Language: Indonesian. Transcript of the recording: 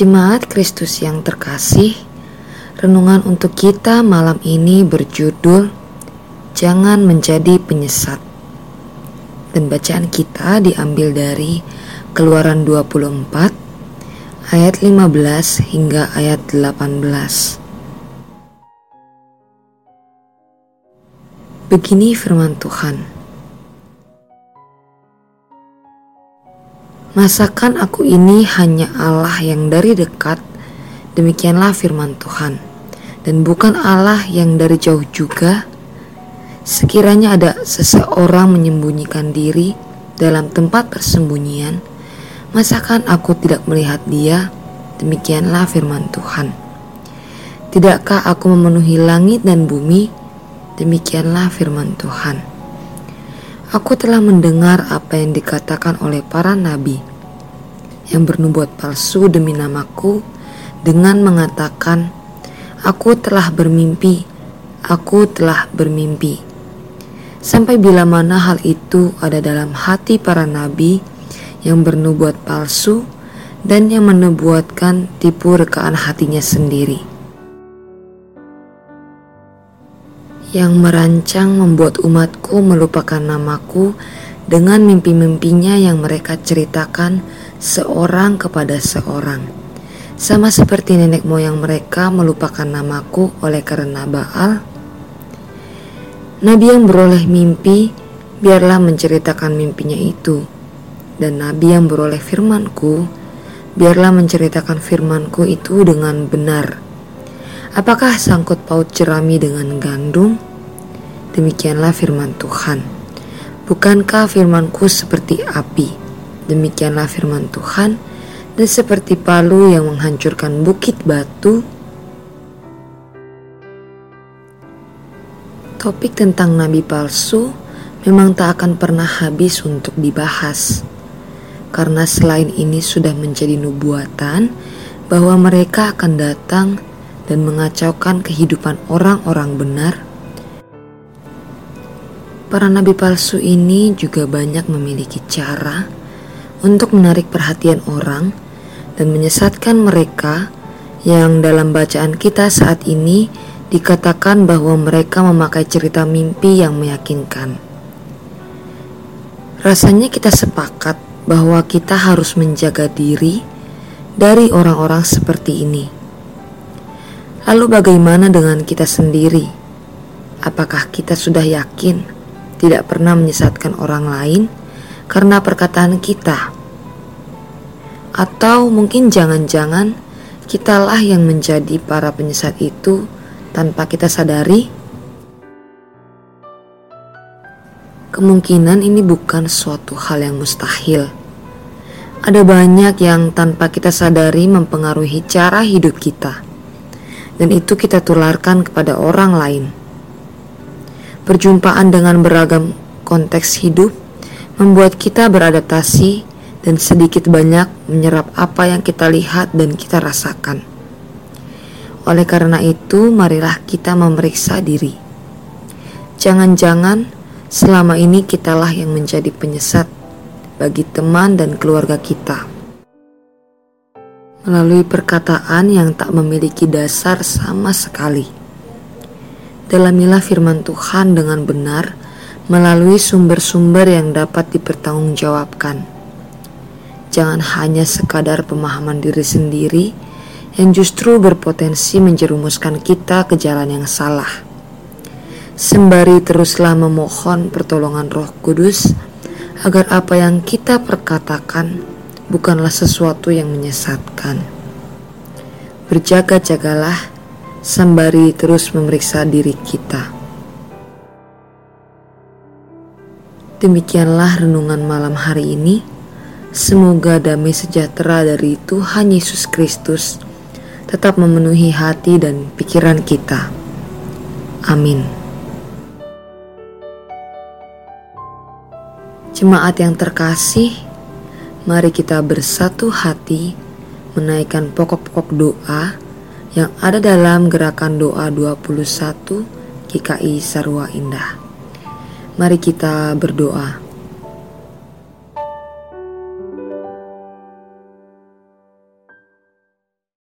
Jemaat Kristus yang terkasih, renungan untuk kita malam ini berjudul Jangan Menjadi Penyesat. Dan bacaan kita diambil dari Keluaran 24 ayat 15 hingga ayat 18. Begini firman Tuhan. Masakan aku ini hanya Allah yang dari dekat, demikianlah firman Tuhan, dan bukan Allah yang dari jauh juga. Sekiranya ada seseorang menyembunyikan diri dalam tempat persembunyian, masakan aku tidak melihat dia? Demikianlah firman Tuhan. Tidakkah aku memenuhi langit dan bumi? Demikianlah firman Tuhan. Aku telah mendengar apa yang dikatakan oleh para nabi yang bernubuat palsu demi namaku dengan mengatakan, "Aku telah bermimpi, aku telah bermimpi." Sampai bila mana hal itu ada dalam hati para nabi yang bernubuat palsu dan yang menubuatkan tipu rekaan hatinya sendiri. yang merancang membuat umatku melupakan namaku dengan mimpi-mimpinya yang mereka ceritakan seorang kepada seorang. Sama seperti nenek moyang mereka melupakan namaku oleh karena Baal. Nabi yang beroleh mimpi, biarlah menceritakan mimpinya itu. Dan Nabi yang beroleh firmanku, biarlah menceritakan firmanku itu dengan benar Apakah sangkut paut jerami dengan gandum? Demikianlah firman Tuhan. Bukankah firmanku seperti api? Demikianlah firman Tuhan. Dan seperti palu yang menghancurkan bukit batu. Topik tentang nabi palsu memang tak akan pernah habis untuk dibahas. Karena selain ini sudah menjadi nubuatan bahwa mereka akan datang dan mengacaukan kehidupan orang-orang benar, para nabi palsu ini juga banyak memiliki cara untuk menarik perhatian orang dan menyesatkan mereka yang dalam bacaan kita saat ini dikatakan bahwa mereka memakai cerita mimpi yang meyakinkan. Rasanya kita sepakat bahwa kita harus menjaga diri dari orang-orang seperti ini. Lalu bagaimana dengan kita sendiri? Apakah kita sudah yakin tidak pernah menyesatkan orang lain karena perkataan kita? Atau mungkin jangan-jangan kitalah yang menjadi para penyesat itu tanpa kita sadari? Kemungkinan ini bukan suatu hal yang mustahil. Ada banyak yang tanpa kita sadari mempengaruhi cara hidup kita dan itu kita tularkan kepada orang lain. Perjumpaan dengan beragam konteks hidup membuat kita beradaptasi dan sedikit banyak menyerap apa yang kita lihat dan kita rasakan. Oleh karena itu, marilah kita memeriksa diri. Jangan-jangan selama ini kitalah yang menjadi penyesat bagi teman dan keluarga kita melalui perkataan yang tak memiliki dasar sama sekali. Dalamilah firman Tuhan dengan benar melalui sumber-sumber yang dapat dipertanggungjawabkan. Jangan hanya sekadar pemahaman diri sendiri yang justru berpotensi menjerumuskan kita ke jalan yang salah. Sembari teruslah memohon pertolongan Roh Kudus agar apa yang kita perkatakan bukanlah sesuatu yang menyesatkan. Berjaga-jagalah sembari terus memeriksa diri kita. Demikianlah renungan malam hari ini. Semoga damai sejahtera dari Tuhan Yesus Kristus tetap memenuhi hati dan pikiran kita. Amin. Jemaat yang terkasih, Mari kita bersatu hati menaikkan pokok-pokok doa yang ada dalam gerakan doa 21 GKI Sarwa Indah. Mari kita berdoa.